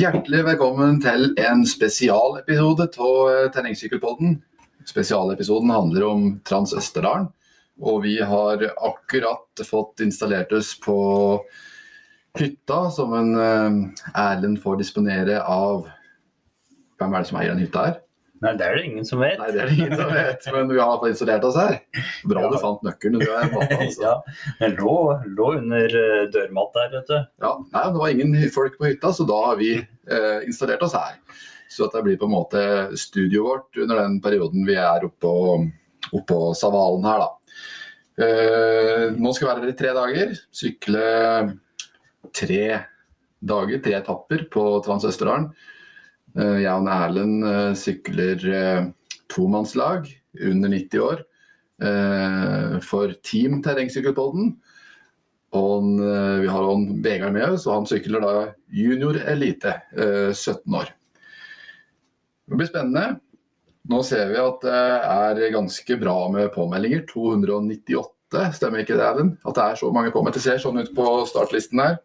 Hjertelig velkommen til en spesialepisode av Terrengsykkelpodden. Spesialepisoden handler om Trans-Østerdalen. Og vi har akkurat fått installert oss på hytta som en eh, Erlend får disponere av Hvem er det som eier den hytta her? Nei, det er det ingen som vet. Nei, det er det ingen som vet, men vi har fått installert oss her. Bra Ja. du fant nøkkelen. Du er matta, altså. ja, den lå, lå under eh, dørmatta her, vet du. Ja, nei, det var ingen folk på hytta, så da har vi eh, installert oss her. Så det blir på en måte studioet vårt under den perioden vi er oppå, oppå Savalen her, da. Eh, nå skal vi være her i tre dager. Sykle tre dager, tre etapper på Trans-Østerdalen. Eh, jeg og Erlend eh, sykler eh, tomannslag under 90 år for Team Terrengsykkelpodden. Og vi har han Vegard med oss, og han sykler da junior elite, eh, 17 år. Det blir spennende. Nå ser vi at det er ganske bra med påmeldinger. 298, stemmer ikke det, Erlend? At det er så mange påmeldte. Det ser sånn ut på startlisten her.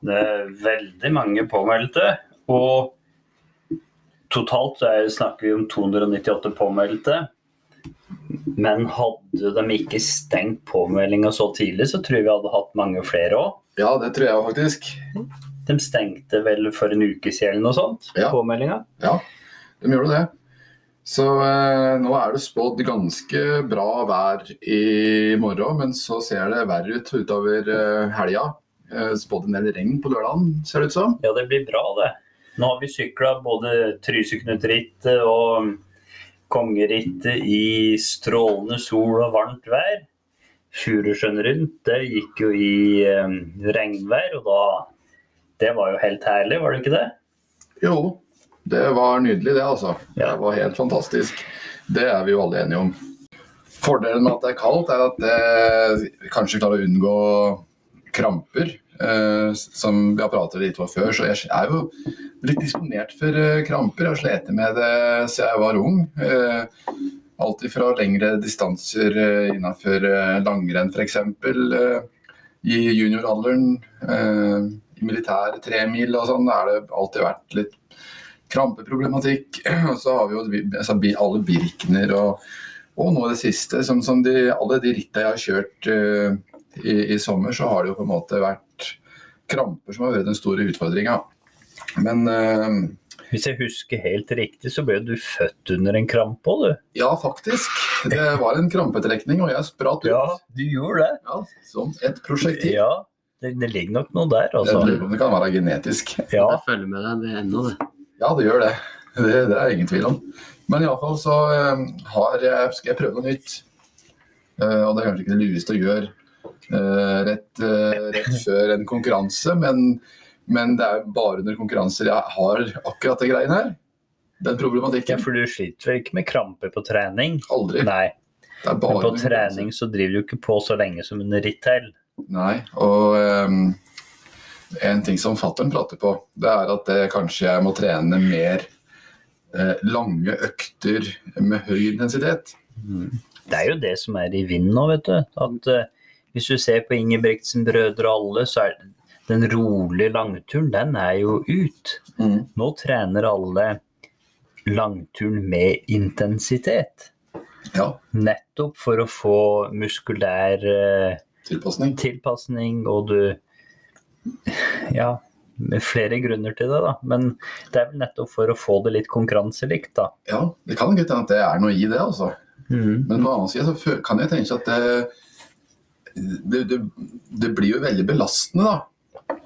Det er veldig mange påmeldte. Og totalt er, snakker vi om 298 påmeldte. Men hadde de ikke stengt påmeldinga så tidlig, så tror jeg vi hadde hatt mange flere òg. Ja, det tror jeg faktisk. De stengte vel for en uke siden eller noe sånt, Ja. påmeldinga. Ja, de gjorde det. Så eh, nå er det spådd ganske bra vær i morgen, men så ser det verre ut utover eh, helga. Eh, spådd en del regn på lørdagen, ser det ut som. Ja, det blir bra, det. Nå har vi sykla både Tryseknutrittet og Kongerittet i strålende sol og varmt vær. Furusjøen rundt, det gikk jo i eh, regnvær, og da Det var jo helt herlig, var det ikke det? Jo, det var nydelig det, altså. Det var helt fantastisk. Det er vi jo alle enige om. Fordelen med at det er kaldt, er at det vi kanskje klarer å unngå kramper. Eh, som vi har pratet litt om før, så jeg er jo litt disponert for uh, kramper. Jeg har slitt med det siden jeg var ung. Uh, alt fra lengre distanser innenfor langrenn f.eks. I junioralderen, i militær tremil og sånn, er det alltid vært litt krampeproblematikk. Og så har vi jo altså, alle Birkner og, og nå det siste. Som, som de, alle de ritta jeg har kjørt i, i sommer, så har det jo på en måte vært kramper som har vært den store utfordringa. Men uh, Hvis jeg husker helt riktig, så ble du født under en krampe òg, du. ja, faktisk. Det var en krampetrekning, og jeg spratt ut. Ja, du gjorde det. Ja, som et prosjektiv. Ja, det, det ligger nok noe der, Jeg altså. lurer på om det kan være genetisk. Ja, Det følger med deg det ennå, det. Ja, det gjør det. Det, det er ingen tvil om. Men iallfall så uh, har jeg, skal jeg prøve noe nytt. Uh, og det er kanskje ikke det lureste å gjøre rett, eh, rett før en konkurranse, men, men det er bare under konkurranser jeg har akkurat det greiene her. Den problematikken. Ja, for du sliter vel ikke med kramper på trening? Aldri. Nei. Men på trening så driver du ikke på så lenge som under ritt til. Nei, og Um en ting som fattern prater på, det er at det kanskje jeg må trene mer eh, lange økter med høy intensitet. Det er jo det som er i vinden nå, vet du. At eh, hvis du ser på Ingebrigtsen brødre og alle, så er den rolige langturen, den er jo ut. Nå trener alle langturen med intensitet. Ja, Nettopp for å få muskulær eh, tilpasning. tilpasning, og du Ja, med flere grunner til det, da. Men det er vel nettopp for å få det litt konkurranselikt, da. Ja, det kan godt hende at det er noe i det, altså. Men på den annen side så kan jeg tenke at det, det, det, det blir jo veldig belastende, da.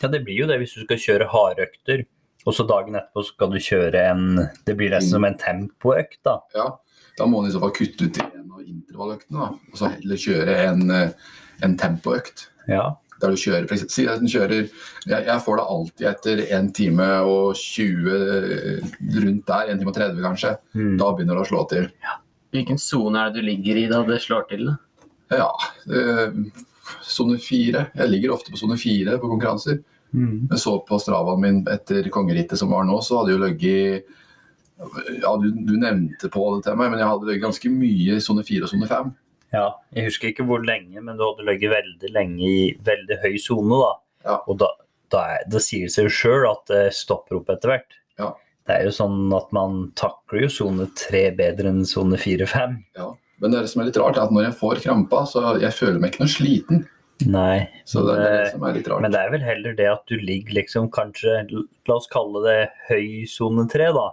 Ja, det blir jo det hvis du skal kjøre hardøkter, og så dagen etterpå skal du kjøre en Det blir nesten som en tempoøkt, da. Ja, da må man i så fall kutte ut en av intervalløktene, da. Og så heller kjøre en, eh, en tempoøkt. Ja. Der du kjører, for eksempel, si at den kjører jeg, jeg får det alltid etter 1 time og 20 eh, rundt der, 1 time og 30 kanskje. Mm. Da begynner det å slå til. Hvilken sone er det du ligger i da det slår til? da? Ja, eh, sone fire. Jeg ligger ofte på sone fire på konkurranser. Mm. Jeg så på stravaen min etter kongerittet som var nå, så hadde jeg jo ligget Ja, du, du nevnte på det til meg, men jeg hadde ligget ganske mye i sone fire og sone fem. ja. Jeg husker ikke hvor lenge, men du hadde ligget veldig lenge i veldig høy sone, da. Ja. Og da, da, er, da sier det seg jo sjøl at det stopper opp etter hvert. Ja. Det er jo sånn at man takler jo sone tre bedre enn sone fire-fem. Ja. Men det som er litt rart, er at når jeg får krampa, så jeg føler meg ikke noe sliten. Nei. Så det er det som er litt rart. men det er vel heller det at du ligger liksom kanskje La oss kalle det høy sone tre, da.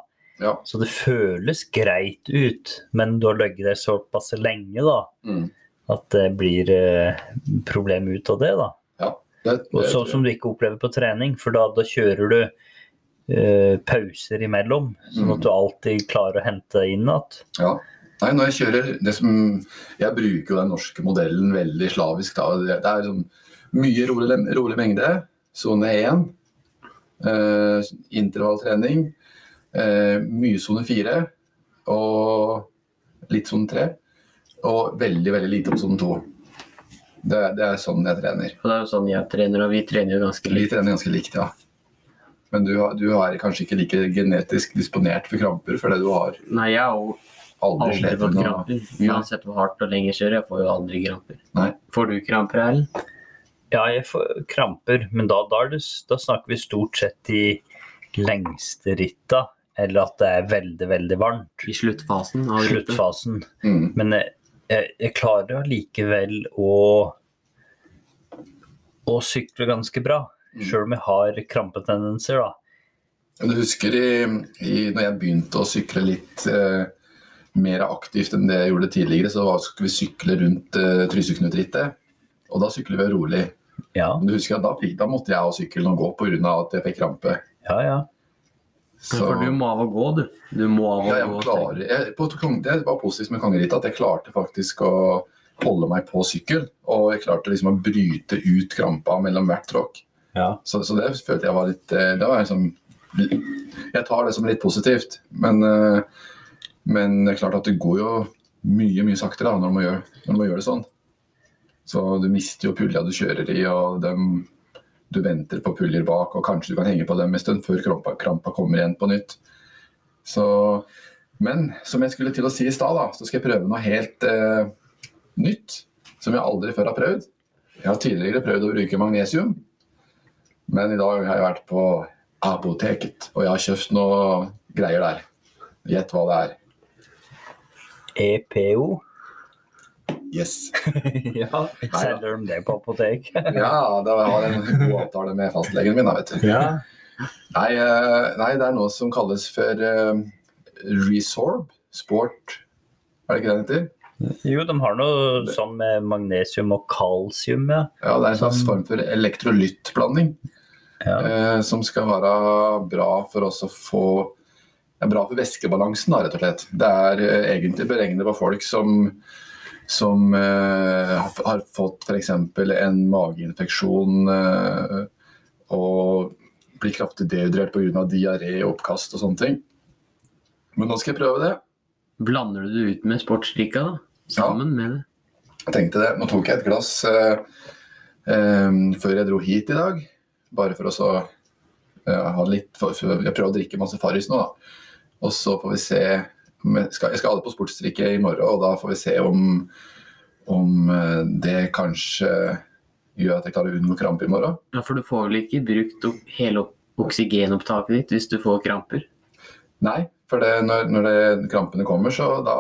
Ja. Så det føles greit ut, men du har ligget der såpass lenge da, Mm. at det blir eh, problem ut av det. da. ja. Det, Og det, sånn som du ikke opplever på trening, for da, da kjører du eh, pauser imellom, sånn at du alltid klarer å hente inn igjen. ja. Nei, når jeg kjører det som, Jeg bruker jo den norske modellen veldig slavisk. Da. Det, er liksom mye rolig, rolig mengde. Sone 1. Eh, intervalltrening. Eh, mye sone 4. Og litt sone 3. Og veldig, veldig lite på sone 2. Det, det er sånn jeg trener. Og det er jo sånn jeg trener, og vi trener jo ganske likt. Vi trener ganske likt, ja. Men du, har- du er kanskje ikke like genetisk disponert for kramper, for det du har Nei, jeg jo aldri aldri slitt med kramper. Uansett hvor hardt og lenge jeg kjører, jeg får jo aldri kramper. Nei. Får du kramper, Erlend? Ja, jeg får kramper, men da, da, er det, da snakker vi stort sett de lengste ritta, eller at det er veldig, veldig varmt. I sluttfasen av? Sluttfasen. Mm. Men jeg, jeg, jeg klarer allikevel å, å sykle ganske bra, Mm. sjøl om jeg har krampetendenser, da. Du husker i, i, når jeg begynte å sykle litt eh, mer aktivt enn det jeg gjorde tidligere, så skulle vi sykle rundt uh, Tryseknutrittet. Og da sykler vi rolig. Ja, Men du husker at da, da måtte jeg ha sykkelen og gå pga. at jeg fikk krampe. ja. ja. Så, For du må av å gå, du. Du må av å ja, jeg gå. klarer, jeg, på, det var positivt med kongerittet at jeg klarte faktisk å holde meg på sykkel. Og jeg klarte liksom å bryte ut krampa mellom hvert tråkk. ja. Så, så det følte jeg var litt eh, det var liksom, Jeg tar det som litt positivt. Men, eh, men det er klart at det går jo mye mye saktere da, når man gjør, når man gjør det sånn. Så du mister jo pulja du kjører i, og dem, du venter på puljer bak, og kanskje du kan henge på dem en stund før krampa, krampa kommer igjen på nytt. Så, men som jeg skulle til å si i stad, så skal jeg prøve noe helt eh, nytt. Som jeg aldri før har prøvd. Jeg har tidligere prøvd å bruke magnesium. Men i dag har jeg vært på apoteket, og jeg har kjøpt noe greier der. Gjett hva det er. EPO. Yes. ja, selger de det på apotek? Ja, da har jeg en god avtale med fastlegen min, da, vet du. ja. Nei, eh, nei, det er noe som kalles for uh, Resorb Sport. Er det ikke det det heter? Jo, de har noe sånn med magnesium og kalsium, ja. Ja, det er en slags form for elektrolyttblanding. ja. Uh, som skal være bra for oss å få er bra for væskebalansen, da, rett og slett. Det er uh, egentlig beregnet på folk som, som uh, har, fått f.eks. en mageinfeksjon uh, og blir kraftig dehydrert pga. diaré, oppkast og sånne ting. Men nå skal jeg prøve det. Blander du det ut med sportsdrikka, da? Sammen med det? Jeg tenkte det. Nå tok jeg et glass eh, før jeg dro hit i dag. Bare for å så jeg, litt Jeg prøver å drikke masse Farris nå, da. Og så får vi se jeg skal, jeg skal det på sportsdrikke i morgen, og da får vi se om, om eh, det kanskje gjør at jeg klarer å unngå krampe i morgen. Ja, For du får vel ikke brukt hele oksygenopptaket ditt hvis du får kramper? Nei, for det, når, når det, krampene kommer, så da,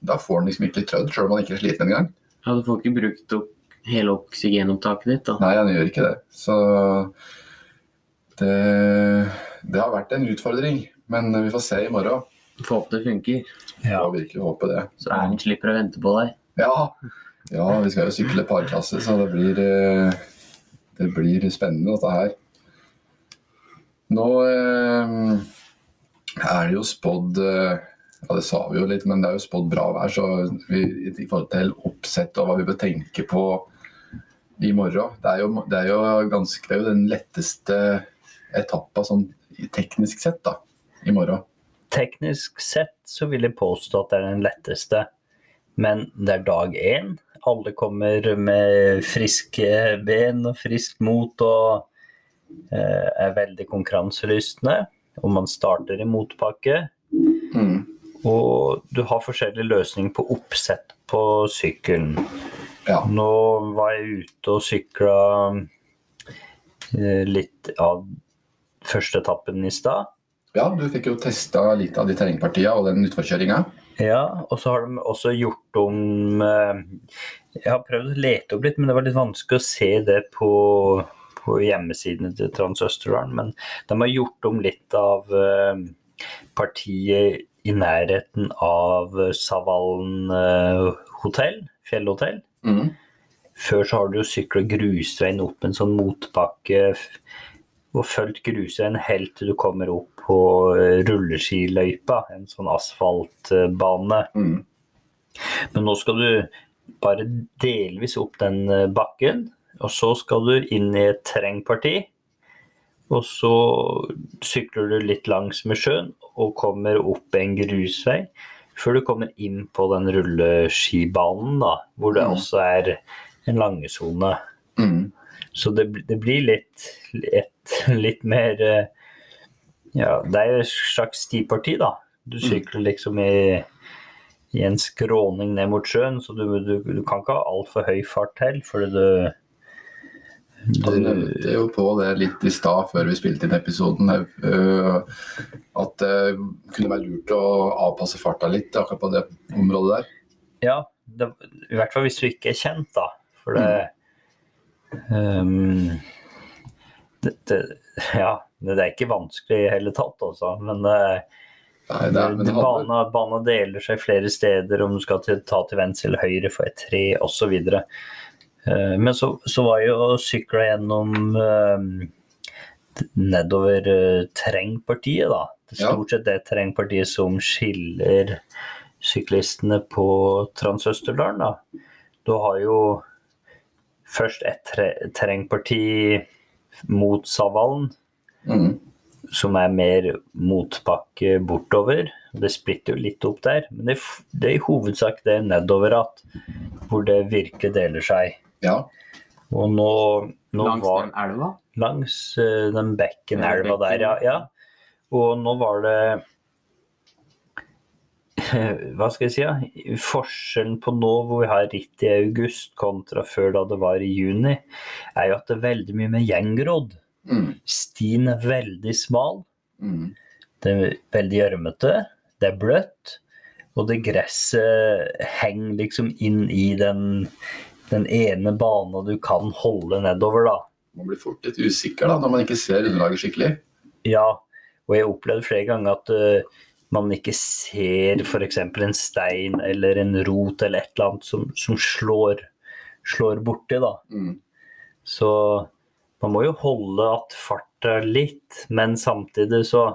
da får den liksom ikke trødd, sjøl om man ikke er sliten engang. Ja, du får ikke brukt opp hele oksygenopptaket ditt, da. Nei, han gjør ikke det. Så det, det har vært en utfordring. Men vi får se i morgen. Få håpe det funker. ja. Får virkelig håpe det. Så Erlend slipper å vente på deg. Ja, ja vi skal jo sykle parklasse, så det blir, eh, det blir spennende dette her. Nå eh, er det jo spådd eh, Ja, det sa vi jo litt, men det er jo spådd bra vær, så vi, i forhold til oppsett og hva vi bør tenke på i morgen Det er jo, det er jo, ganske, det er jo den letteste etappa sånn teknisk sett da, i morgen. Teknisk sett så vil jeg påstå at det er den letteste, men det er dag én. Alle kommer med friske ben og friskt mot og eh, er veldig konkurranselystne. Og man starter i motbakke. Mm. Og du har forskjellige løsninger på oppsett på sykkelen. Ja. Nå var jeg ute og sykla eh, litt av første etappen i stad. Ja, du fikk jo testa litt av de terrengpartiene og den utforkjøringa. Ja, og så har de også gjort om eh, Jeg har prøvd å lete opp litt, men det var litt vanskelig å se det på, på hjemmesidene til Trans-Østerdalen. Men de har gjort om litt av eh, partiet i nærheten av Savallen hotell, fjellhotell. Mm. Før så har du jo sykla grusveien opp en sånn motbakke og fulgt grusveien helt til du kommer opp på eh, rulleskiløypa, en sånn asfaltbane. Mm. Men nå skal du bare delvis opp den eh, bakken, og så skal du inn i et terrengparti. Og så sykler du litt langs med sjøen og kommer opp en grusvei. Før du kommer inn på den rulleskibanen, da, hvor det Mm. også er en langesone. Mm. Så det, det blir litt, et, litt mer eh, Ja, det er jo et slags stiparti, da. Du sykler liksom i, i en skråning ned mot sjøen, så du, du, du kan ikke ha altfor høy fart til, fordi du, Du nevnte jo på det litt i stad før vi spilte inn episoden, øh, at det kunne være lurt å avpasse farta litt akkurat på det området der. Ja, det, i hvert fall hvis du ikke er kjent, da. For det ehm, det, det, Ja, det er ikke vanskelig i hele tatt, altså. Men Nei, det er, men bana, bana deler seg flere steder om du skal til, ta til venstre eller høyre for et tre osv. Uh, men så, så var jo å sykle gjennom eh, nedover eh, terrengpartiet, da. Det er stort sett det terrengpartiet som skiller syklistene på Trans-Østerdalen. da. Du har jo først et terrengparti mot Savallen, mm, som er mer motbakke bortover. Det splitter jo litt opp der, men det, det er i hovedsak det nedover at hvor det virkelig deler seg. ja. Og nå, nå Langs var den elva? langs uh, den bekken Ja, elva der, ja, ja. Og nå var det Hva skal jeg si? Ja? Forskjellen på nå hvor vi har ritt i august kontra før da det var i juni, er jo at det er veldig mye med gjengrodd. Mm, Stien er veldig smal. mm, Det er veldig gjørmete, det er bløtt, og det gresset henger liksom inn i den, den ene bana du kan holde nedover, da. Man blir fort litt usikker da, når man ikke ser underlaget skikkelig. Ja, og jeg har opplevd flere ganger at eh, man ikke ser f.eks. en stein eller en rot eller et eller annet som, som slår, slår borti, da. Mm, Så man må jo holde at farta litt, men samtidig så,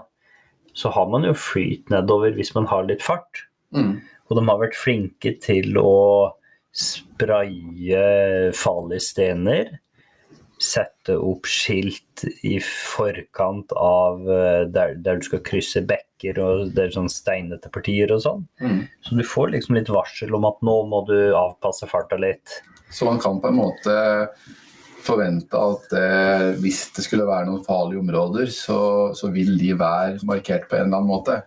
så har man jo flyt nedover hvis man har litt fart. mm, Og de har vært flinke til å spraye farlige stener. Sette opp skilt i forkant av eh, der, der du skal krysse bekker og det er sånn steinete partier og sånn. mm. Så du får liksom litt varsel om at nå må du avpasse farta litt. Så man kan på en måte forvente at eh, hvis det skulle være noen farlige områder, så, så vil de være markert på en eller annen måte.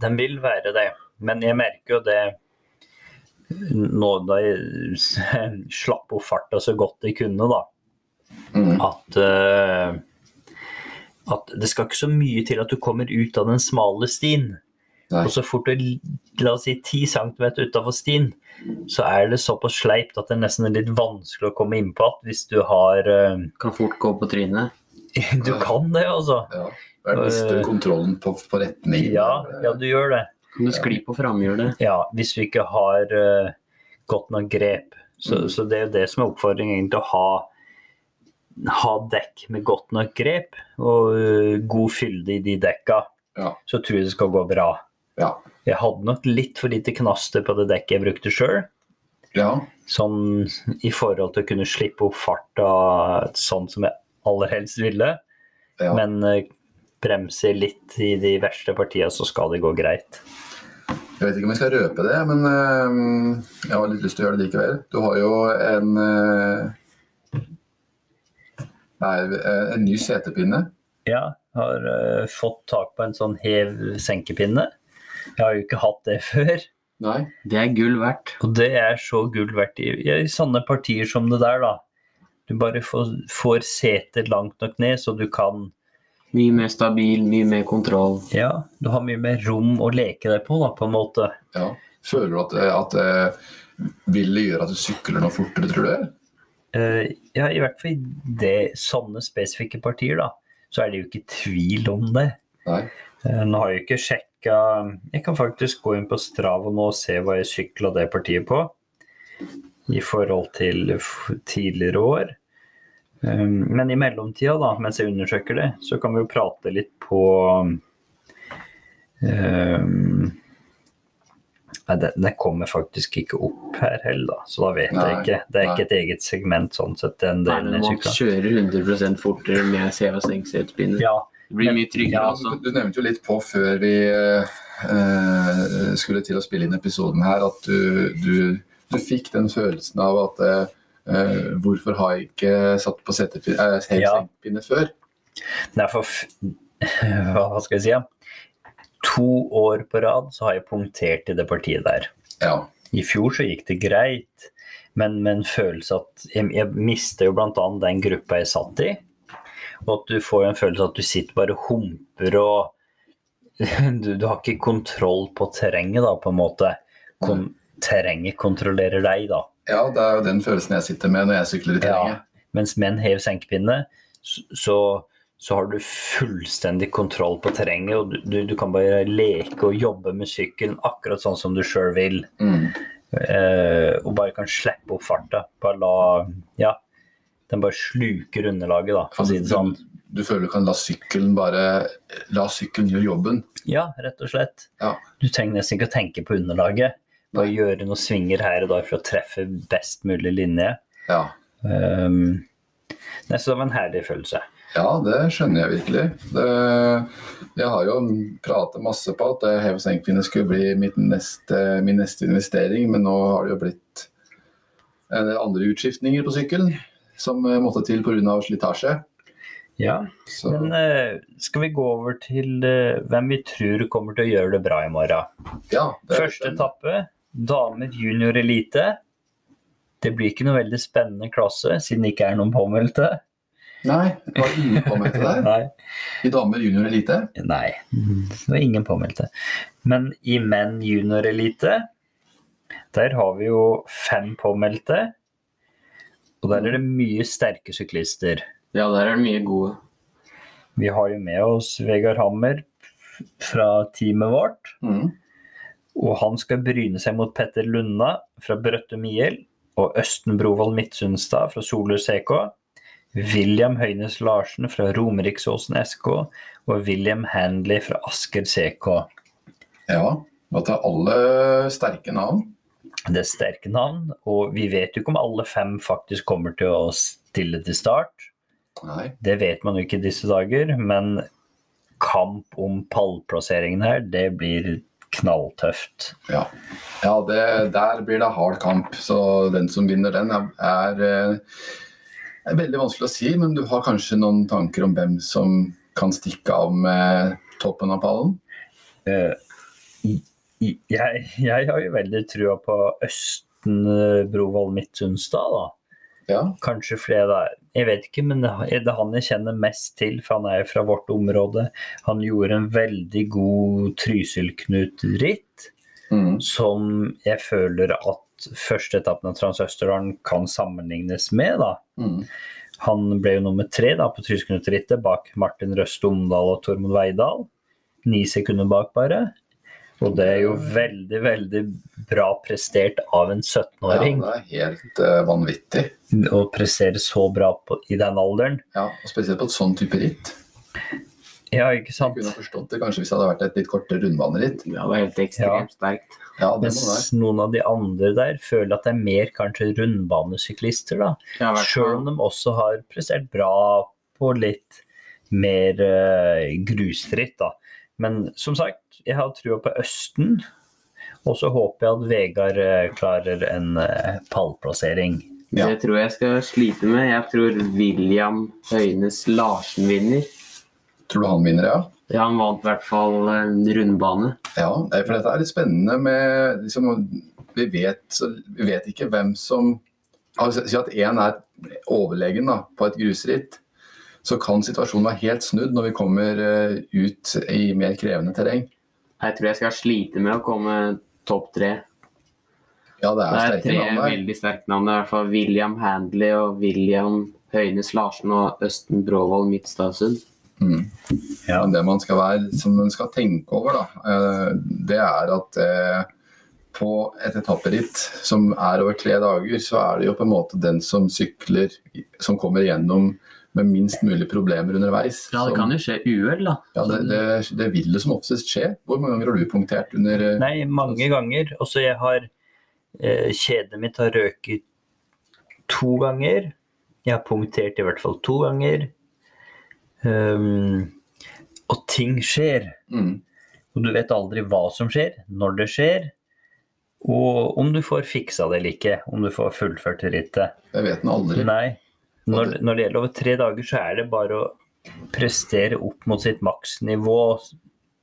Den vil være det, men jeg merker jo det nå da jeg slapp opp farta så godt jeg kunne, da. Mm, At, eh, at det skal ikke så mye til at du kommer ut av den smale stien. Nei. Og så fort du la oss si 10 cm utafor stien, så er det såpass sleipt at det er nesten er litt vanskelig å komme innpå igjen hvis du har uh... Kan fort gå på trynet. Du kan det, altså. ja. Du mister kontrollen på, på retning. Ja, ja, du gjør det. Kan du skli på framhjulet? Ja, hvis vi ikke har uh, godt nok grep. Så, Mm. så det er jo det som er oppfordringen, egentlig å ha, ha dekk med godt nok grep og eh, god fylde i de dekka. Ja. Så tror jeg det skal gå bra. Ja. Jeg hadde nok litt for lite knaster på det dekket jeg brukte sjøl. ja. Sånn i forhold til å kunne slippe opp farta sånn som jeg aller helst ville. ja. Men eh, bremse litt i de verste partiene, så skal det gå greit. Jeg vet ikke om jeg skal røpe det, men eh, jeg har litt lyst til å gjøre det likevel. Du har jo en nei, eh, en ny setepinne. Ja, har uh, fått tak på en sånn hev-senkepinne. Jeg har jo ikke hatt det før. Nei. Det er gull verdt. Og det er så gull verdt i, i sånne partier som det der, da. Du bare får, får setet langt nok ned, så du kan Mye mer stabil, mye mer kontroll. Ja, du har mye mer rom å leke deg på, da, på en måte. Ja. Føler du at, det- at uh, vil det gjøre at du sykler noe fortere, tror du? Eh, ja, i hvert fall i det, sånne spesifikke partier, da, så er det jo ikke tvil om det. Nei. Eh, Nå har jeg ikke sjekka Jeg kan faktisk gå inn på Strava nå og se hva jeg sykla det partiet på. I forhold til tidligere år. Um, Men i mellomtida, da, mens jeg undersøker det, så kan vi jo prate litt på um, Nei, den, den kommer faktisk ikke opp her heller, så da vet Nei, jeg ikke. Det er nei. ikke et eget segment sånn sett, den Nei, delen men jeg man sykla. kjører 100% fortere med CV og stengselsspinner. Ja, Det blir mye tryggere ja, også. Du, du nevnte jo litt på før vi eh, skulle til å spille inn episoden her, at du, du, du fikk den følelsen av at eh, hvorfor har jeg ikke satt på eh, helt Ja. før? Nei, for hva skal jeg si? Ja? To år på rad så har jeg punktert i det partiet der. Ja. I fjor så gikk det greit, men med en følelse at Jeg, jeg mister jo bl.a. den gruppa jeg satt i. Og at du får en følelse at du sitter bare humper og du, du har ikke kontroll på terrenget, da, på en måte. Kon terrenget kontrollerer deg, da. ja, det er jo den følelsen jeg sitter med når jeg sykler i terrenget. Mens menn hever hev senkepinne, så, så har du fullstendig kontroll på terrenget, og du, du, kan bare leke og jobbe med sykkelen akkurat sånn som du sjøl vil. Mm. Eh, og bare kan slippe opp farta. Bare la Ja. Den bare sluker underlaget, da, for å si det sånn. Du, du føler du kan la sykkelen bare La sykkelen gjøre jobben. Ja, rett og slett. Ja. Du trenger nesten ikke å tenke på underlaget. Bare gjøre noen svinger her og der for å treffe best mulig linje. Ja. Um, så det var en herlig følelse. Ja, det skjønner jeg virkelig. Det, jeg har jo pratet masse på at eh, hev- senkpinne skulle bli mitt neste, min neste investering, men nå har det jo blitt en del andre utskiftninger på sykkelen som eh, måtte til pga. slitasje. Ja, Så Men eh, skal vi gå over til eh, hvem vi tror kommer til å gjøre det bra i morgen? ja, Første etappe, damer junior elite. Det blir ikke noe veldig spennende klasse, siden det ikke er noen påmeldte. Nei, det var ingen påmeldte der. Nei. I damer junior elite. Nei, det var ingen påmeldte. Men i menn junior elite, der har vi jo fem påmeldte. Og der er det mye sterke syklister. Ja, der er det mye gode. Vi har jo med oss Vegard Hammer fra teamet vårt. Mm. Og han skal bryne seg mot Petter Lunna fra Brøttum IL og Østen Brovold Midtsundstad fra Solør CK. William Høynes Larsen fra Romeriksåsen SK og William Handley fra Asker CK. Ja, og er alle sterke navn. Det er sterke navn, og vi vet jo ikke om alle fem faktisk kommer til å stille til start. Nei. Det vet man jo ikke i disse dager, men kamp om pallplasseringen her, det blir knalltøft. Ja, ja det, der blir det hard kamp. Så den som vinner den, er, er, er veldig vanskelig å si. Men du har kanskje noen tanker om hvem som kan stikke av med toppen av pallen? Uh, jeg, jeg har jo veldig trua på Østen eh, Brovold Midtsunstad, da. Ja. Kanskje flere der. Jeg vet ikke, men det er han jeg kjenner mest til, for han er fra vårt område. Han gjorde en veldig god Trysil-Knut-ritt, Mm. som jeg føler at første etappen av Transøsterdalen kan sammenlignes med. da. Mm. Han ble jo nummer tre da, på Trysil-Knut-rittet bak Martin Røste Omdal og Tormod Veidal. Ni sekunder bak bare. Og det er jo veldig, veldig bra prestert av en 17-åring det er helt uh, vanvittig. å prestere så bra på, i den alderen. Ja, og Spesielt på et sånn type ritt. Ja, ikke Jeg sant? kunne forstått det kanskje hvis det hadde vært et litt kortere rundbaneritt. Ja, det var helt ekstremt sterkt. Ja, Mens noen av de andre der føler at det er mer kanskje rundbanesyklister, da. Ja, Sjøl om de også har prestert bra på litt mer uh, grusfritt, da. Men som sagt, jeg har trua på Østen. Og så håper jeg at Vegard eh, klarer en uh, pallplassering. Ja. Det tror jeg skal slite med. Jeg tror William Høynes Larsen vinner. Tror du han vinner, ja? Ja, han vant i hvert fall en rundbane. Ja, for dette er litt spennende med liksom, vi, vet, vi vet ikke hvem som altså, Si at én er overlegen da, på et grusritt. Så kan situasjonen være helt snudd når vi kommer eh, ut i mer krevende terreng. Jeg tror jeg skal slite med å komme topp tre. Ja, det Det er er sterke tre navn veldig sterke navn. Det er i hvert fall William Handley og William Høynes Larsen og Østen Bråvold Midtstadsund. Mm. Ja. Men det man skal, være, som man skal tenke over, da, eh, det er at eh, på et etapperitt som er over tre dager, så er det jo på en måte den som sykler, som kommer gjennom med minst mulig problemer underveis. Ja, det som- kan jo skje uhell, da. Ja, det, det, det vil det som oftest skje. Hvor mange ganger har du punktert under eh, Nei, mange ganger. Også jeg har eh, Kjedet mitt har røket to ganger. Jeg har punktert i hvert fall to ganger. Um, og ting skjer. mm, Og du vet aldri hva som skjer, når det skjer. Og om du får fiksa det eller ikke. Om du får fullført rittet. Jeg vet den aldri. Nei. Når, når det gjelder over tre dager, så er det bare å prestere opp mot sitt maksnivå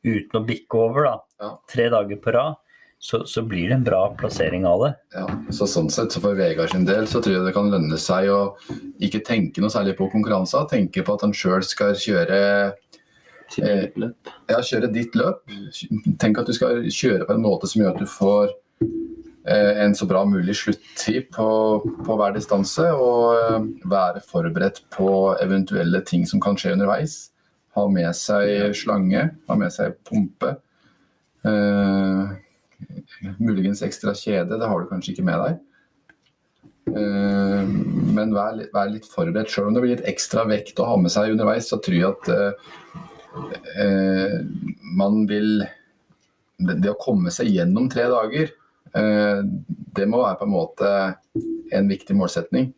uten å bikke over, da. Ja. Tre dager på rad. Så, så blir det en bra plassering av det. Ja, så sånn sett, så For Vegard sin del så tror jeg det kan lønne seg å ikke tenke noe særlig på konkurranser. Tenke på at han sjøl skal kjøre, Eh, ja, kjøre ditt løp. Tenk at du skal kjøre på en måte som gjør at du får eh, en så bra mulig sluttid på, på hver distanse. Og eh, være forberedt på eventuelle ting som kan skje underveis. Ha med seg slange, ha med seg pumpe. Eh, muligens ekstra kjede, det har du kanskje ikke med deg. Eh, men vær, vær litt forberedt. Selv om det blir litt ekstra vekt å ha med seg underveis, så tror jeg at eh, eh, man vil det, det å komme seg gjennom tre dager, eh, det må være på en måte en viktig målsetning.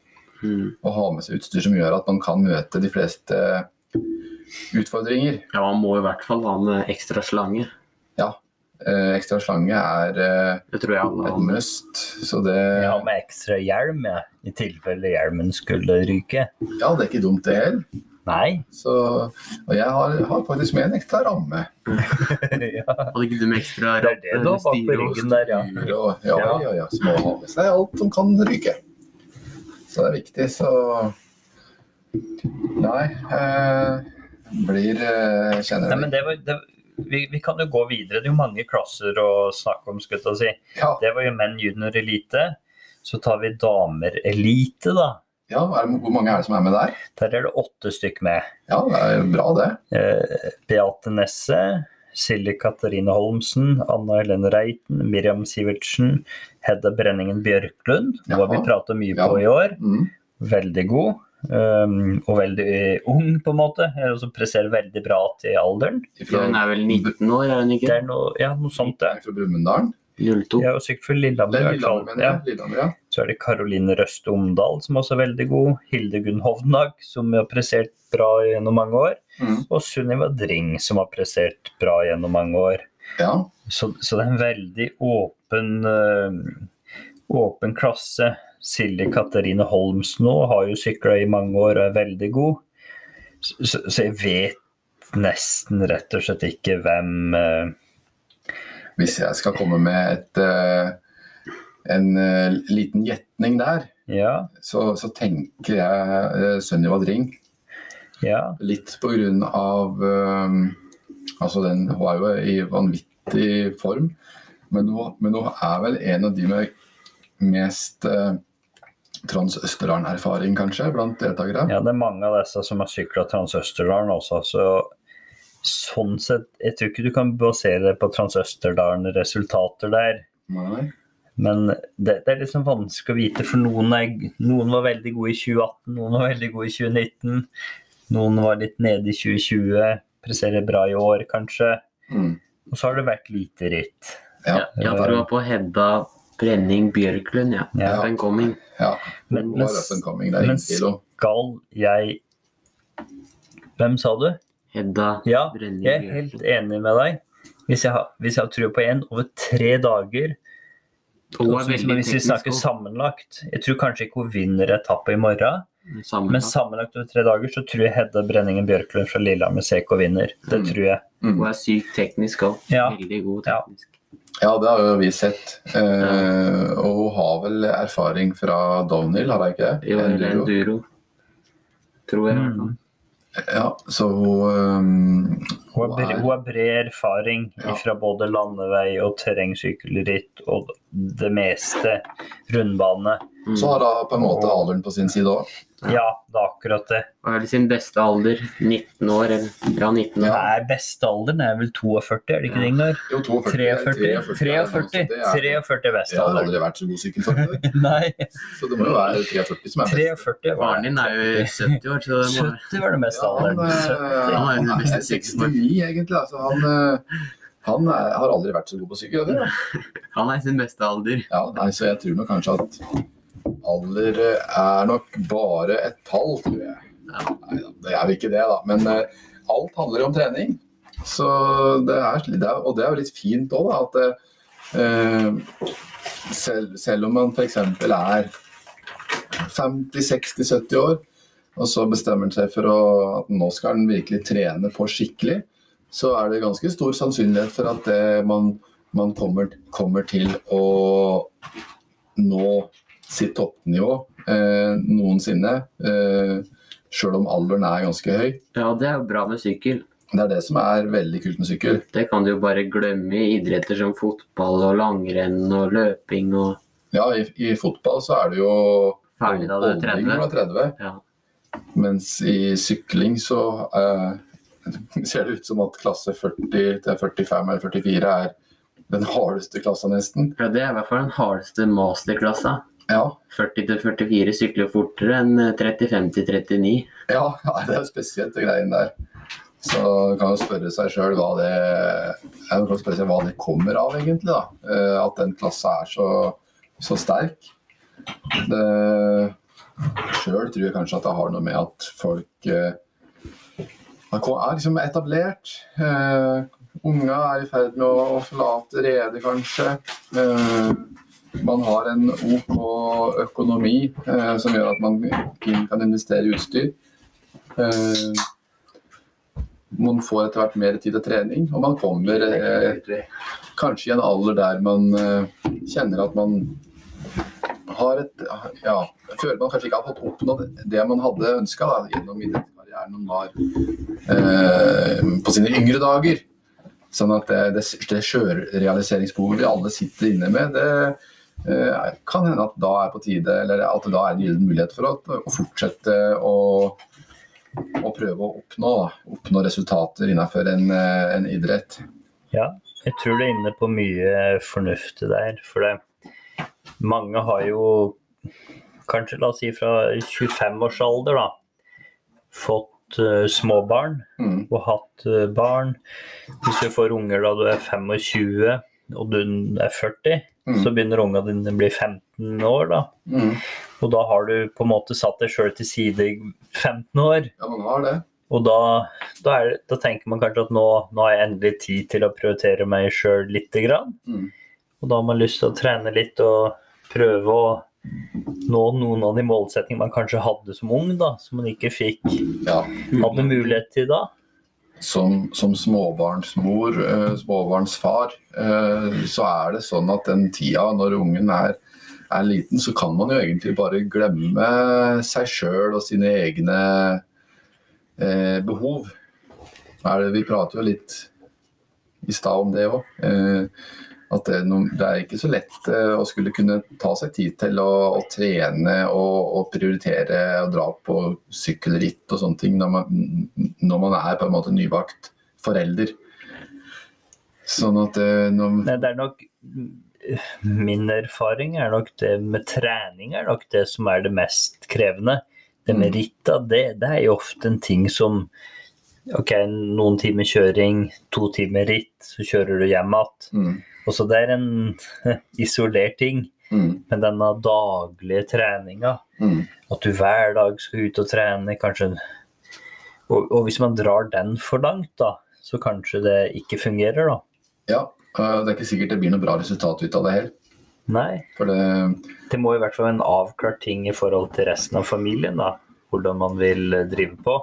Mm. Å ha med seg utstyr som gjør at man kan møte de fleste utfordringer. Ja, man må i hvert fall ha med ekstra slange. Eh, ekstra slange er uh, et must. Så det Jeg har med ekstra hjelm, ja. i tilfelle hjelmen skulle ryke. Ja, det er ikke dumt det heller. Nei. Så, og jeg har, har faktisk med en ekstra ramme. ja. Hadde ikke du med ekstra Det er det du har bak på og ryggen der, ja. Og, ja, ja, ja. Så må ha med seg alt som kan ryke. Så det er viktig, så Nei. Eh, blir eh, Kjenner Nei, men det var, det, vi, vi kan jo gå videre. Det er jo mange klasser å snakke om, skulle jeg si. Ja, Det var jo menn junior elite. Så tar vi damer elite, da. ja er det, hvor mange er det som er med der? Der er det åtte stykk med. Ja, det er bra, det. Eh, Beate Nesse, Silje Katarine Holmsen, Anna Helene Reiten, Miriam Sivertsen, Hedda Brenningen Bjørklund. Hun har vi prata mye Ja. på i år. Mm. Veldig god. Um, og veldig ung, på en måte. Og som presterer veldig bra til alderen. Fra, Hun er vel 19 år, er hun Det ikke? er noe, ja, noe sånt, det. fra Brumunddal. 02. Jeg er jo sikkert for Det Lillehammer, i er hvert fall. Ja. ja. Så er det Karoline Røst Omdal, som også er veldig god. Hildegunn Hovnag, som har prestert bra gjennom mange år. Mm. Og Sunniva Dring, som har prestert bra gjennom mange år. ja. Så, så det er en veldig åpen, øh, åpen klasse. Silje Katarine Holms nå har jo sykla i mange år og er veldig god. Så, så, jeg vet nesten rett og slett ikke hvem uh... Hvis jeg skal komme med et, uh, en uh, liten gjetning der, Ja, så, så tenker jeg uh, Sunniva Dring. ja. Litt på grunn av Altså, den, er jo i vanvittig form. Men hun, men hun er vel en av de med mest uh, Trans-Østerdalen-erfaring, kanskje, blant deltakere. Ja, det er mange av disse som har sykla Trans-Østerdalen også, så sånn sett Jeg tror ikke du kan basere det på Trans-Østerdalen-resultater der. Nei. Men det, det er liksom vanskelig å vite, for noen, er, noen var veldig gode i 2018, noen var veldig gode i 2019. Noen var litt nede i 2020, presterer bra i år kanskje. Mm. Og så har det vært lite ritt. Ja. Ja, jeg tror på Hedda Brenning Bjørklund, ja. Ja. Up and coming. ja. Men, men coming, det er men skal jeg Hvem sa du? Hedda Ja, Brenning jeg er helt enig med deg. Hvis jeg har, hvis jeg har trua på en over tre dager er også hvis, vi snakker sammenlagt Jeg tror kanskje ikke hun vinner etappe i morgen, sammenlagt. men sammenlagt over tre dager så tror jeg Hedda Brenningen Bjørklund fra Lillehammer CK vinner. Det Mm. tror jeg. Mm. Hun er sykt teknisk òg. Ja. Veldig god teknisk. Ja, det har jo vi sett. Eh, og hun har vel erfaring fra Downhill, har hun ikke det? Jo, eller Enduro. Tror jeg. Mm. Ja, så hun Hun har, hun har bred erfaring Ja. fra både landevei og terrengsykkelritt og det meste rundbane. Mm. Så har hun på en måte alderen på sin side òg. Ja, det er akkurat det. Hva er det sin beste alder. 19 år, eller bra 19 år. Nei, Bestealderen er vel 42, er det ikke det, Ingar? Jo, 42. 43? 43, det er- 43 er Jeg har aldri vært så god sykkelfører, Nei, så det må jo være 43 som er best. 43 Faren din er jo 70 år, så det må 70 var det beste alderen. 70. eh, Han er han er beste 69 egentlig, altså han, eh, han er, har aldri vært så god på sykkel. Han er sin beste alder. Ja, nei, så jeg tror nok kanskje at alder eh, er nok bare et tall, tror jeg. Nei da, det er jo ikke det, da. Men eh, alt handler om trening. Så det er, det og det er jo litt fint òg, da. At eh, selv, selv om man f.eks. er 50-60-70 år, og så bestemmer han seg for å, at nå skal han virkelig trene på skikkelig, så er det ganske stor sannsynlighet for at det, man, man kommer, kommer til å nå sitt toppnivå eh, noensinne. Eh, Sjøl om alderen er ganske høy. Ja, det er jo bra med sykkel. Det er det som er veldig kult med sykkel. Det kan du jo bare glemme i idretter som fotball og langrenn og løping og Ja, i, i fotball så er det jo Ferdig da du er 30. når du er 30. Ja. Mens i sykling så eh, ser det ut som at klasse 40 til 45 eller 44 er den hardeste klassa nesten. Ja, det er i hvert fall den hardeste masterklassa. Ja, 40-44 sykler fortere enn 35 til 39. ja, ja det er spesielt det greien der. Så kan jo spørre seg sjøl hva hva det kommer av, egentlig. da. Eh, At den klassa er så, så sterk. Sjøl tror jeg kanskje at det har noe med at folk eh, er liksom etablert. Eh, unga er i ferd med å forlate redet, kanskje. Eh, man har en OK økonomi eh, som gjør at man kan investere i utstyr. Eh, man får etter hvert mer tid til trening, og man kommer eh, kanskje i en alder der man eh, kjenner at man har et Ja, føler man kanskje ikke har fått oppnådd det man hadde ønska gjennom idrettskarrieren man var eh, på sine yngre dager. Sånn at det, det, det sjølrealiseringsbehovet vi alle sitter inne med, det kan hende at da er på tide, eller at det da er en gyllen mulighet for å, å fortsette å, å prøve å oppnå, oppnå resultater innenfor en, eh, en idrett. Ja, jeg tror du er inne på mye fornuftig der. For det, mange har jo kanskje la oss si fra 25-årsalder da, fått uh, småbarn Mm. og hatt eh, barn. Hvis du får unger da du er 25 og du er 40, Mm. så begynner unga dine å bli 15 år. da. Mm. Og da har du på en måte satt deg sjøl til side i 15 år. Ja, man har det. Og da, da, er, da tenker man kanskje at nå, nå har jeg endelig tid til å prioritere meg sjøl lite grann. Mm. Og da har man lyst til å trene litt og prøve å nå noen av de målsettingene man kanskje hadde som ung, da, som man ikke fikk Ja. hadde mulighet til da. Som, som småbarnsmor, eh, småbarnsfar, eh, så er det sånn at den tida når ungen er, er liten, så kan man jo egentlig bare glemme seg sjøl og sine egne eh, behov. Vi prater jo litt i stad om det òg. At det, det er ikke så lett eh, å skulle kunne ta seg tid til å, å trene og, og prioritere og dra på sykkelritt og sånne ting når man, når man er på en måte nybakt forelder. Sånn at eh, når, Nei, det er nok Min erfaring er nok det med trening er nok det som er det mest krevende. Det med Mm. ritt, det, det er jo ofte en ting som Ok, noen timer kjøring, to timer ritt, så kjører du hjem igjen. mm, Og så det er en isolert ting. mm, Men denne daglige treninga, mm, at du hver dag skal ut og trene, kanskje og, og hvis man drar den for langt, da, så kanskje det ikke fungerer, da. ja, eh, det er ikke sikkert det blir noe bra resultat ut av det heller. Nei. For det Det må i hvert fall være en avklart ting i forhold til resten av familien, da. Hvordan man vil eh, drive på.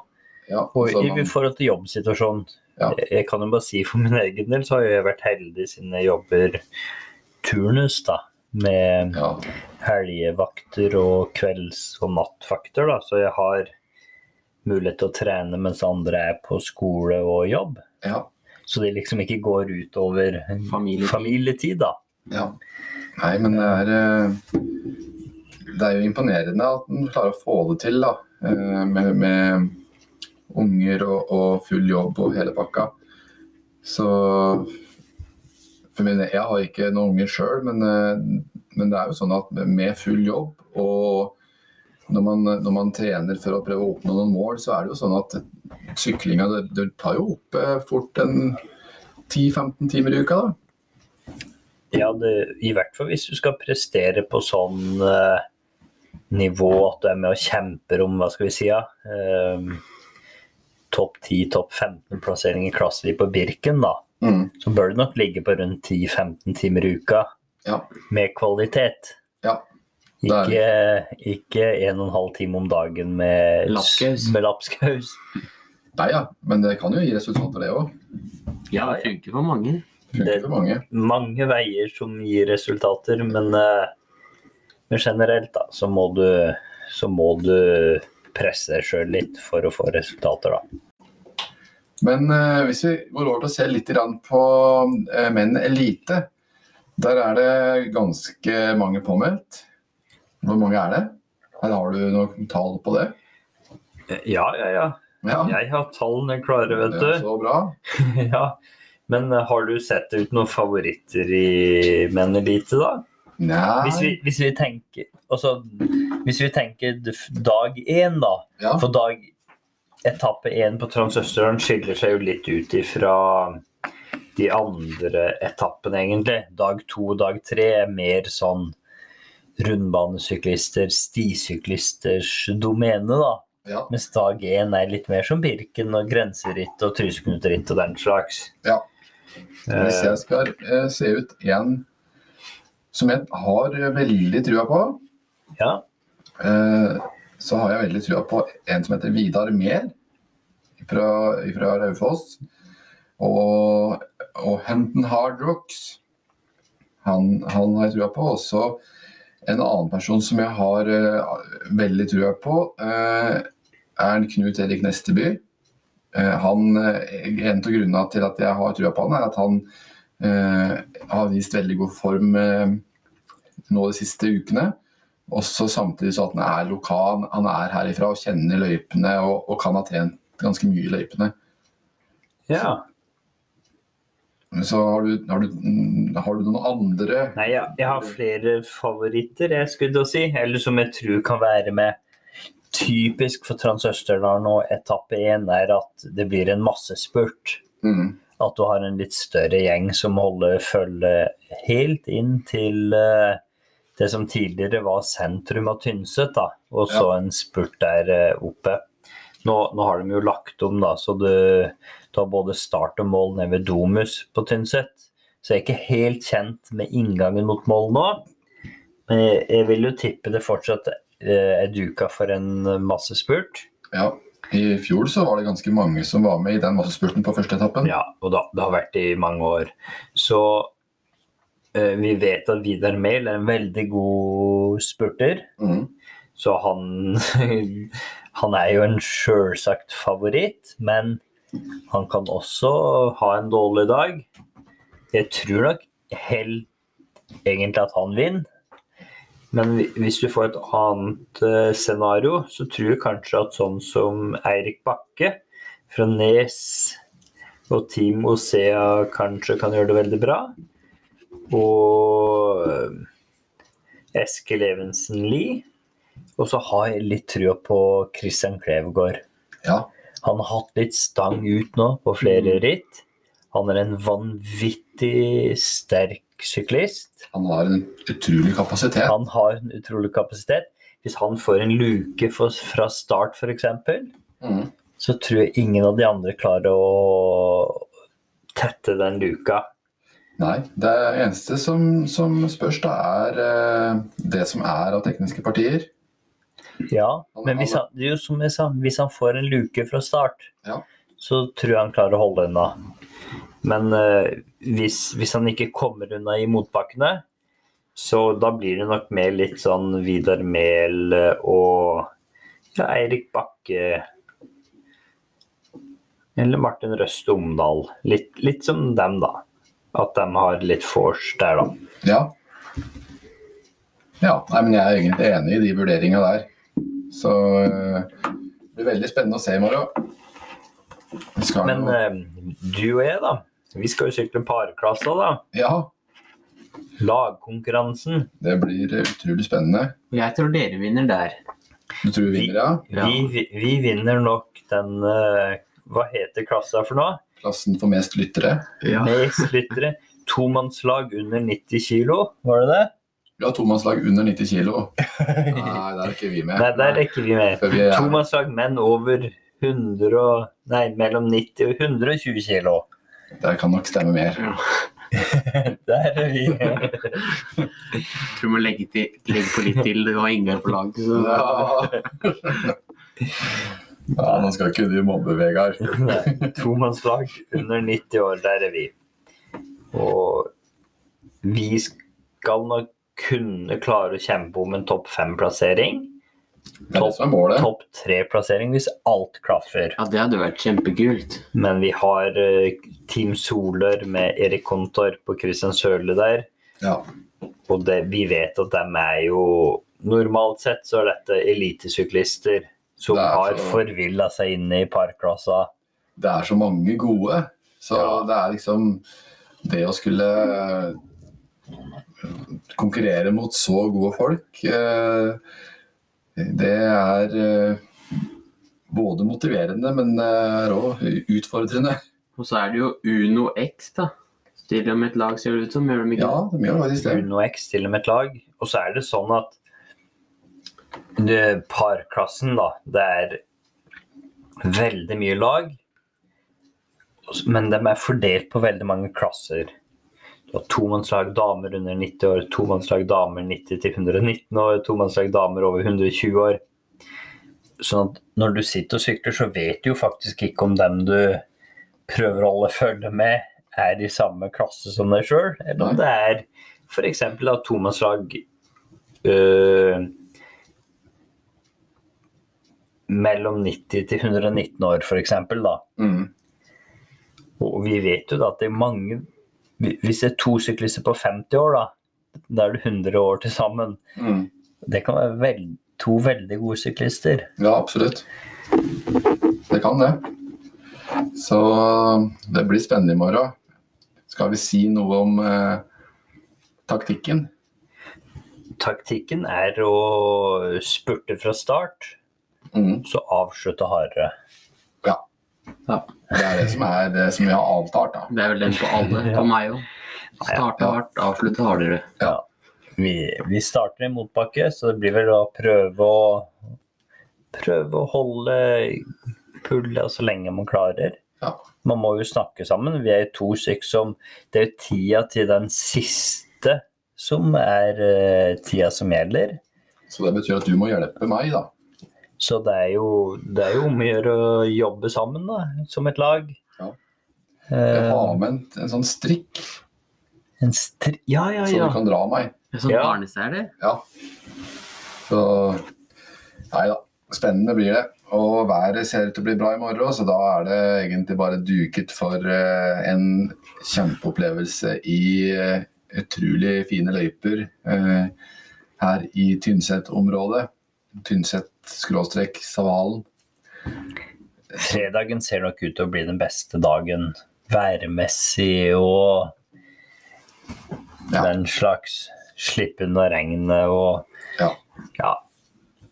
Ja, Og så i man, forhold til jobbsituasjonen. Ja. Jeg kan jo bare si for min egen del så har jeg vært heldig siden jeg jobber turnus, da. Med Ja. helgevakter og kvelds- og nattvakter, da. Så jeg har mulighet til å trene mens andre er på skole og jobb. ja. Så det liksom ikke går utover Familietid. familietid, da. Ja. Nei, men det er eh, Det er jo imponerende at en klarer å få det til, da. eh, Med, med unger og, og full jobb og hele pakka. Så min, Jeg har ikke noen unger sjøl, men, eh, men det er jo sånn at med full jobb og når man, når man trener for å prøve å oppnå noen mål, så er det jo sånn at syklinga det, det tar jo opp eh, fort en 10-15 timer i uka. da. Ja, det, i hvert fall hvis du skal prestere på sånn eh, nivå at du er med og kjemper om, hva skal vi si, ja, eh, topp 10, topp 15 plassering i klassen din på Birken, da. Mm. Så bør du nok ligge på rundt 10-15 timer i uka Ja. med kvalitet. Ja. Ikke, ikke en og en halv time om dagen med Lapskaus. Med lapskaus. Nei ja, men det kan jo gi resultater, det òg. Ja, det funker for mange. Det- er mange. Mange veier som gir resultater, men, eh, men generelt da, så må du, så må du presse deg sjøl litt for å få resultater, da. Men eh, hvis vi går over til å se litt på eh, menn elite, der er det ganske mange påmeldt. Hvor mange er det? Eller har du noen tall på det? Ja, ja, ja. Ja, Jeg har tallene klare, vet du. så bra. ja. Men eh, har du sett ut noen favoritter i Menn Elite, da? Hvis vi, hvis vi tenker også, Hvis vi tenker dag én, da. ja. For dag etappe én på Transøsteren skiller seg jo litt ut ifra de andre etappene, egentlig. Dag to dag tre er mer sånn rundbanesyklister, stisyklisters domene, da. ja. Mens dag én er litt mer som Birken og grenseritt og Tryseknuteritt og den slags. Ja. Hvis jeg skal eh, se ut en som jeg har veldig trua på, ja. eh, så har jeg veldig trua på en som heter Vidar Mehr fra, fra Raufoss. Og, og Henton Hard Rocks. Han, han har jeg trua på. Også en annen person som jeg har eh, veldig trua på, eh, er Knut Erik Nesteby. Han, en av grunnene til at jeg har trua på han, er at han har vist veldig god form eh, nå de siste ukene. Også samtidig så at han er lokal, han er herifra og kjenner løypene og, og kan ha trent ganske mye i løypene. ja. Så har du, har du, har du noen andre Nei, ja. jeg har flere favoritter, jeg skulle til å si. Eller som jeg tror kan være med. Typisk for Transøsterdalen og etappe én er at det blir en massespurt. mm, At du har en litt større gjeng som holder følge helt inn til eh, det som tidligere var sentrum av Tynset, da. Og så en spurt der eh, oppe. Nå, nå har de jo lagt om, da, så du, du har både start og mål nede ved Domus på Tynset. Så jeg er ikke helt kjent med inngangen mot mål nå. Men jeg, jeg vil jo tippe det fortsatt eh, er duka for en massespurt. Ja, I fjor så var det ganske mange som var med i den massespurten på første etappen. Ja, og da, det har vært i mange år. Så eh, vi vet at Vidar Mehl er en veldig god spurter. Mm, Så han, han er jo en sjølsagt favoritt, men han kan også ha en dårlig dag. Jeg tror nok helt egentlig at han vinner. Men hvis du får et annet eh, scenario, så tror jeg kanskje at sånn som Eirik Bakke fra Nes og Team Osea kanskje kan gjøre det veldig bra. Og eh, Eskil Evensen Lie. Og så har jeg litt trua på Christian Klevgård. ja. Han har hatt litt stang ut nå på flere ritt. Han er en vanvittig sterk syklist. Han har en utrolig kapasitet. Han har en utrolig kapasitet. Hvis han får en luke for, fra start f.eks., Mm, så tror jeg ingen av de andre klarer å tette den luka. nei, det eneste som, som spørs, da, er eh, det som er av tekniske partier. Ja, men hvis han, jo som jeg sa, hvis han får en luke fra start, Ja. så tror jeg han klarer å holde unna. Men eh, hvis, hvis han ikke kommer unna i motbakkene, så da blir det nok mer litt sånn Vidar Mehl eh, og ja, Eirik Bakke eller Martin Røst Omdal. Litt, litt som dem, da. At de har litt force der, da. Ja. Ja, nei, men jeg er egentlig enig i de vurderingene der. Så eh, det blir veldig spennende å se i morgen. Men jo eh, du og jeg, da. Vi skal jo sykle parklassa, da. Ja, Lagkonkurransen. det blir utrolig spennende. Og jeg tror dere vinner der. Du tror vi vinner, ja? Ja. Vi, vi, vi vinner nok den eh, Hva heter klassa for noe? Klassen for mest lyttere. Ja. Mest lyttere. Tomannslag under 90 kilo, var det det? Vi har tomannslag under 90 kilo. Nei, der er ikke vi med. Nei, der er ikke vi med. Vi er, Tomannslag menn over 100 og Nei, mellom 90 og 120 kilo. Der kan nok stemme mer. Der er vi. Jeg tror vi må legge, til, legge på litt til. Det var Ingar på lag. Så. Ja. ja, nå skal ikke du mobbe, Vegard. Tomannslag under 90 år, der er vi. Og vi skal nok kunne klare å kjempe om en topp fem-plassering. Topp tre-plassering hvis alt klaffer. Ja, det hadde vært kjempekult. Men vi har uh, Team Soler med Erik Kontorp og Christian Sørli der. Ja. Og det, vi vet at dem er jo Normalt sett så er dette elitesyklister som Det har så- forvilla seg inn i parklassa. Det er så mange gode. Så Ja. det er liksom Det å skulle eh, konkurrere mot så gode folk, eh, det er eh, både motiverende, men er òg utfordrende. Og så er det jo Uno X, da. Stiller med et lag, ser det ut som. Gjør de ikke Ja, det? de gjør faktisk det. Uno X stiller med et lag. Og så er det sånn at det, parklassen, da, det er veldig mye lag. Men de er fordelt på veldig mange klasser. Har tomannslag damer under 90 år, tomannslag damer 90 til 119 år, tomannslag damer over 120 år. Sånn at når du sitter og sykler, så vet du jo faktisk ikke om dem du prøver å holde følge med, er i samme klasse som deg sjøl, eller om det er f.eks. tomannslag øh, mellom 90 til 119 år, f.eks. Mm. Og vi vet jo da at det er mange Hvis det er to syklister på 50 år, da, da er det 100 år til sammen. Mm. Det kan være vel, to veldig gode syklister. Ja, absolutt. Det kan det. Så det blir spennende i morgen. Skal vi si noe om eh, taktikken? Taktikken er å spurte fra start, Mm. så avslutte hardere. Ja. Ja. Det er det som er det som vi har avtalt, da. Det er vel den på alle. På meg òg. Starte Ja. hardt, avslutte hardere. Vi, vi starter i motbakke, så det blir vel å prøve å prøve å holde pullet så lenge man klarer. Ja. Man må jo snakke sammen. Vi er to stykker som Det er jo tida til den siste som er uh, tida som gjelder. Så det betyr at du må hjelpe meg, da. Så det er jo, det er jo om å gjøre å jobbe sammen da, som et lag. Ja. Eh, Jeg har med en, en sånn strikk, en stri... Ja, ja, ja. så du kan dra meg. En Sånn Ja. barnesele. Ja. Så Nei da. Spennende blir det. Og været ser ut til å bli bra i morgen, så da er det egentlig bare duket for eh, en kjempeopplevelse i eh, utrolig fine løyper eh, her i Tynset-området. Tynset-Savalen. Fredagen ser nok ut til å bli den beste dagen værmessig og Ja. den slags. Slippe unna regnet og Ja. ja.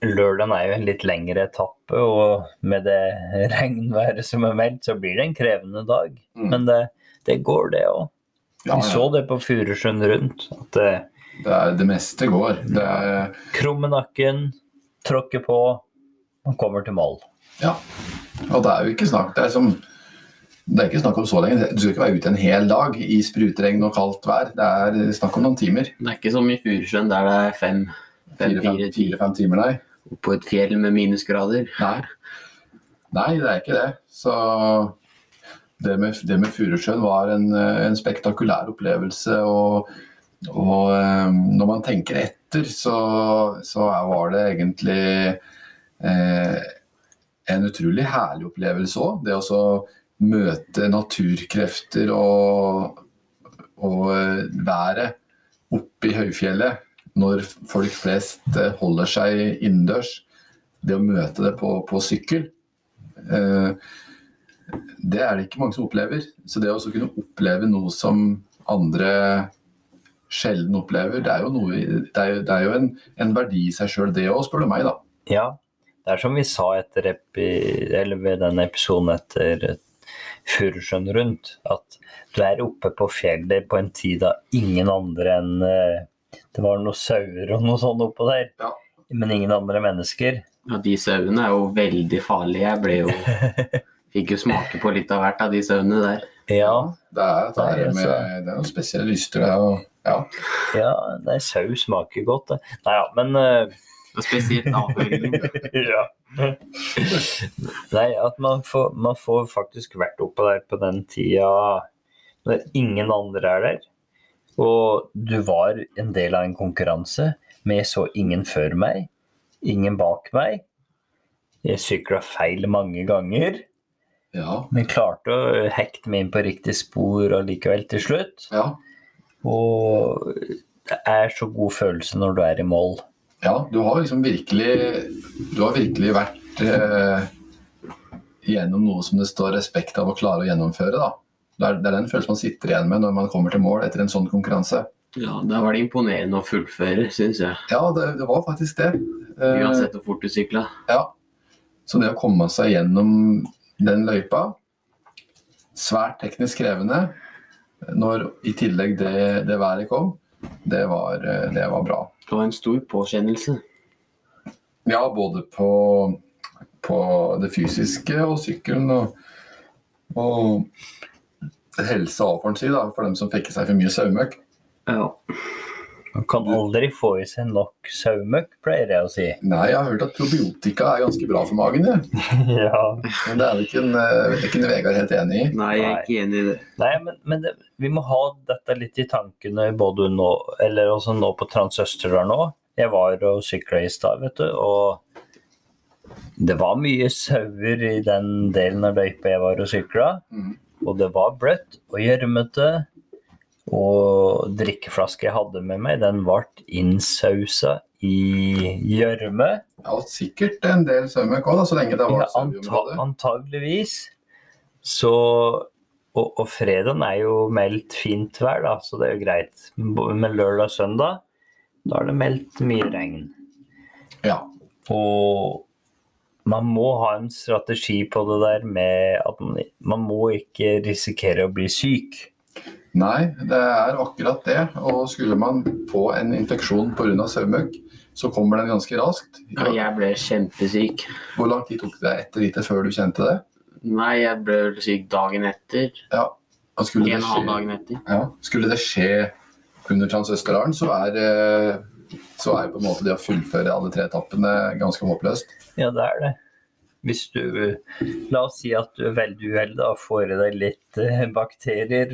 Lørdagen er jo en litt lengre etappe, og med det regnværet som er meldt, så blir det en krevende dag. Mm. Men det, det går, det òg. Ja, Vi så det på Furusjøen rundt. At det, Det, det meste går. Det er, krumme nakken, tråkke på, og kommer til mål. ja. Og det er jo ikke snakk det er, som, det er ikke snakk om så lenge. Du skal ikke være ute en hel dag i sprutregn og kaldt vær. Det er snakk om noen timer. Det er ikke som i Furusjøen der det er fem, fem Fire-fem timer, nei. på et fjell med minusgrader. Nei. Nei, det er ikke det. Så det med, det med Furusjøen var en, en spektakulær opplevelse. Og, og eh, når man tenker etter, så, så var det egentlig eh, en utrolig herlig opplevelse òg. Det å møte naturkrefter og, og eh, været oppe i høyfjellet når folk flest eh, holder seg innendørs. Det å møte det på, på sykkel, eh, det er det ikke mange som opplever. Så det å kunne oppleve noe som andre sjelden opplever, det er jo, noe, det er jo, det er jo en, en verdi i seg sjøl, det òg, spør du meg, da. Ja, det er som vi sa etter epi, eller ved den episoden etter Furusjøen rundt, at du er oppe på fjellet på en tid da ingen andre enn eh, Det var noen sauer og noe sånt oppå der, Ja. men ingen andre mennesker. Ja, de sauene er jo veldig farlige. Jeg ble jo Fikk jo smake på litt av hvert av de sauene der. Ja, Det er, det er, Nei, med, altså- det er noen spesielle lyster. Det er, jo- ja. ja nei, sau smaker godt, det. Nei ja, men uh... Og spesielt avføringen. ja. Nei, at man får, man får faktisk vært oppe der på den tida når ingen andre er der. Og du var en del av en konkurranse, men jeg så ingen før meg, ingen bak meg. Jeg sykla feil mange ganger, Ja. men klarte å hekte meg inn på riktig spor og likevel til slutt. ja. Og det er så god følelse når du er i mål. Ja, du har liksom virkelig Du har virkelig vært eh, gjennom noe som det står respekt av å klare å gjennomføre. da. Det er, det er den følelsen man sitter igjen med når man kommer til mål etter en sånn konkurranse. Ja, da var det imponerende å fullføre, syns jeg. Ja, det, det var faktisk det. Eh, Uansett hvor fort du sykla. ja. Så det å komme seg gjennom den løypa Svært teknisk krevende. Når i tillegg det, det været kom, det var, det var bra. Det var en stor påkjennelse. Ja, både på, på det fysiske og sykkelen og, og helsa òg, får en si, da, for dem som fikk i seg for mye saumøkk. Ja. Man kan aldri få i seg nok sauemøkk, pleier jeg å si. Nei, jeg har hørt at probiotika er ganske bra for magen, det. ja. Men det er ikke en, eh, er ikke en Vegard helt enig i. Nei, jeg er ikke enig i det. Nei, men, men det, vi må ha dette litt i tankene både nå, eller også nå på Transøsterdal nå. Jeg var og sykla i stad, vet du, og det var mye sauer i den delen av løypa jeg var og sykla. Mm. Og det var bløtt og gjørmete. Og drikkeflaska jeg hadde med meg, den ble innsausa i gjørme. Ja, sikkert en del saumøkk òg, så lenge det var Ja, anta antageligvis. Så og, og fredagen er jo meldt fint vær, da, så det er jo greit. Men lørdag og søndag, da er det meldt mye regn. Ja. Og man må ha en strategi på det der med at man, man må ikke risikere å bli syk. Nei, det er akkurat det. Og skulle man få en infeksjon pga. saumøkk, så kommer den ganske raskt. Ja, jeg ble kjempesyk. Hvor lang tid tok det etter lite før du kjente det? Nei, jeg ble syk dagen etter. Ja. Og skulle, En halv dagen etter. ja. skulle det skje under transøsteraren, så er, eh, så er på en måte det å fullføre alle tre etappene ganske håpløst. Ja, det er det. Hvis du La oss si at du er veldig uheldig og får i deg litt eh, bakterier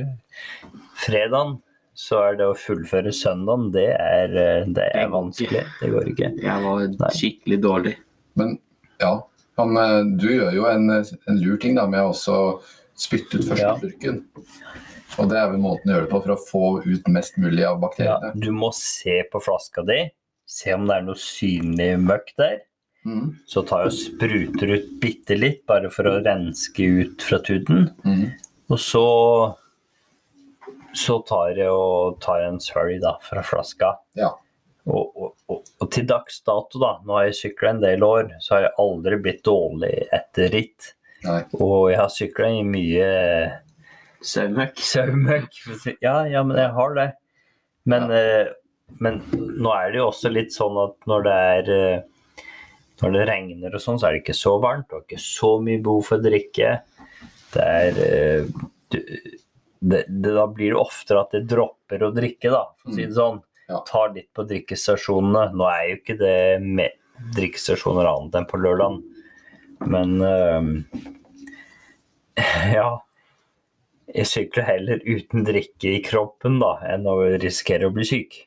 fredagen, så er det å fullføre søndagen, det er, eh, det er vanskelig. Det går ikke. Jeg var Nei. skikkelig dårlig. Men ja, han, eh, du gjør jo en, en lur ting da, med å også spytte ut første Ja. Og det er vel måten å gjøre det på for å få ut mest mulig av Ja, bakteriene. du må se på flaska di, se om det er noe synlig møkk der. Mm. Så tar jeg og spruter ut bitte litt, bare for å renske ut fra tuden. Mm. Og så så tar jeg og tar en da, fra flaska. Ja. Og, og, og, og til dags dato, da, nå har jeg sykla en del år, så har jeg aldri blitt dårlig etter ritt. Nei. Og jeg har sykla i mye Saumøkk. saumøkk. Ja, ja, men jeg har det. Men, eh, men nå er det jo også litt sånn at når det er eh, Når det regner og sånn, så er det ikke så varmt. Du har ikke så mye behov for å drikke. Det er eh, du, det, det, Da blir det oftere at det dropper å drikke, da, for å si det sånn. Ja. Tar litt på drikkestasjonene. Nå er jo ikke det med drikkestasjoner annet enn på lørdagen, men øh, Ja. Jeg sykler heller uten drikke i kroppen da, enn å risikere å bli syk.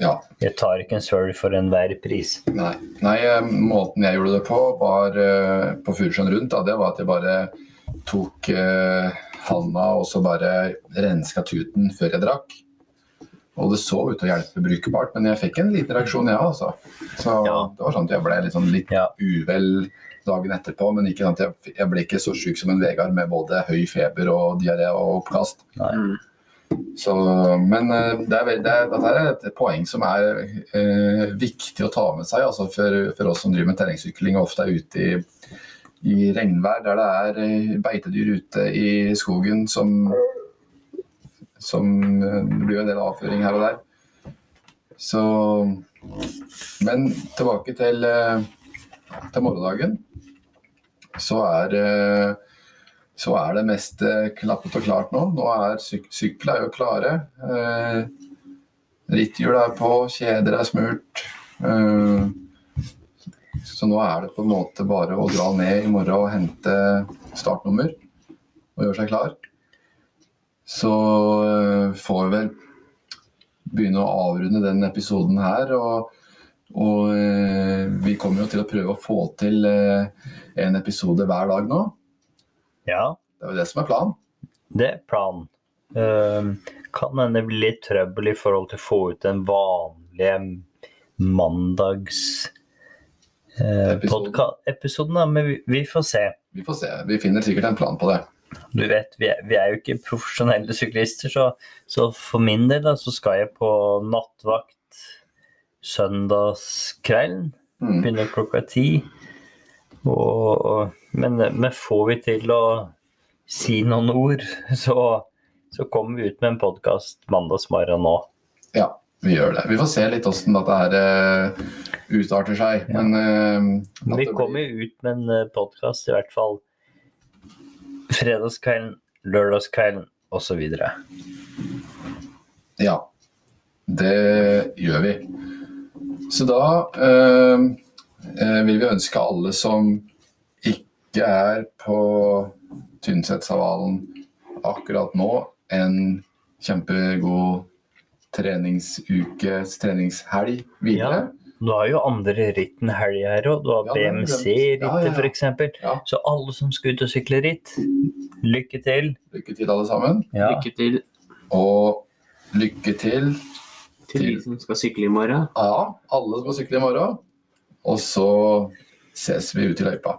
Ja. Jeg tar ikke en søl for enhver pris. Nei. Nei, eh, måten jeg gjorde det på, var eh, på Furusjøen rundt. Da, det var at jeg bare tok eh, handa og så bare renska tuten før jeg drakk. Og det så ut til å hjelpe brukbart, men jeg fikk en liten reaksjon, jeg ja, altså. Så Ja. det var sånn at jeg ble litt, sånn litt Ja. uvel dagen etterpå. Men ikke sånn at jeg, jeg ble ikke så sjuk som en Vegard med både høy feber og diaré og oppkast. Nei. Så, men eh, det er, det er, dette er et poeng som er eh, viktig å ta med seg altså for, for oss som driver med terrengsykling og ofte er ute i, i regnvær der det er eh, beitedyr ute i skogen som, som eh, Det blir en del avføring her og der. Så Men tilbake til, til morgendagen. Så er eh, så er det mest eh, klappet og klart nå. Nå er syk sykler er jo klare. Eh, Ritthjul er på, kjeder er smurt. Eh, så nå er det på en måte bare å dra ned i morgen og hente startnummer og gjøre seg klar. Så eh, får vi vel begynne å avrunde den episoden her. Og, og eh, vi kommer jo til å prøve å få til eh, en episode hver dag nå. Ja, Det er jo det som er planen. det er planen. Uh, kan hende det blir litt trøbbel i forhold til å få ut den vanlige mandags eh, Episoden. da, men vi, vi får se. Vi får se. Vi finner sikkert en plan på det. Du vet, vi er, vi er jo ikke profesjonelle syklister, så, så for min del da, så skal jeg på nattvakt søndagskvelden. Mm. Begynner klokka ti. Og, men, men får vi til å si noen ord, så, så kommer vi ut med en podkast mandagsmorgen nå. Ja, vi gjør det. Vi får se litt åssen dette her uh, utarter seg. Ja. Men uh, Vi kommer jo ut med en podkast i hvert fall fredagskvelden, lørdagskvelden osv. Ja, det gjør vi. Så da uh, eh, vil vi ønske alle som ikke er på Tynsetsamalen akkurat nå, en kjempegod treningsuke, treningshelg videre. Du har jo andre ritt enn helg her òg. Du har Ja. BMC-rittet Ja, ja, ja. f.eks. Ja. Så alle som skal ut og sykle ritt, lykke til. Lykke til, alle sammen. Ja. Lykke til Og lykke til til de som skal sykle i morgen. Ja, alle skal sykle i morgen. Og så ses vi ute i løypa.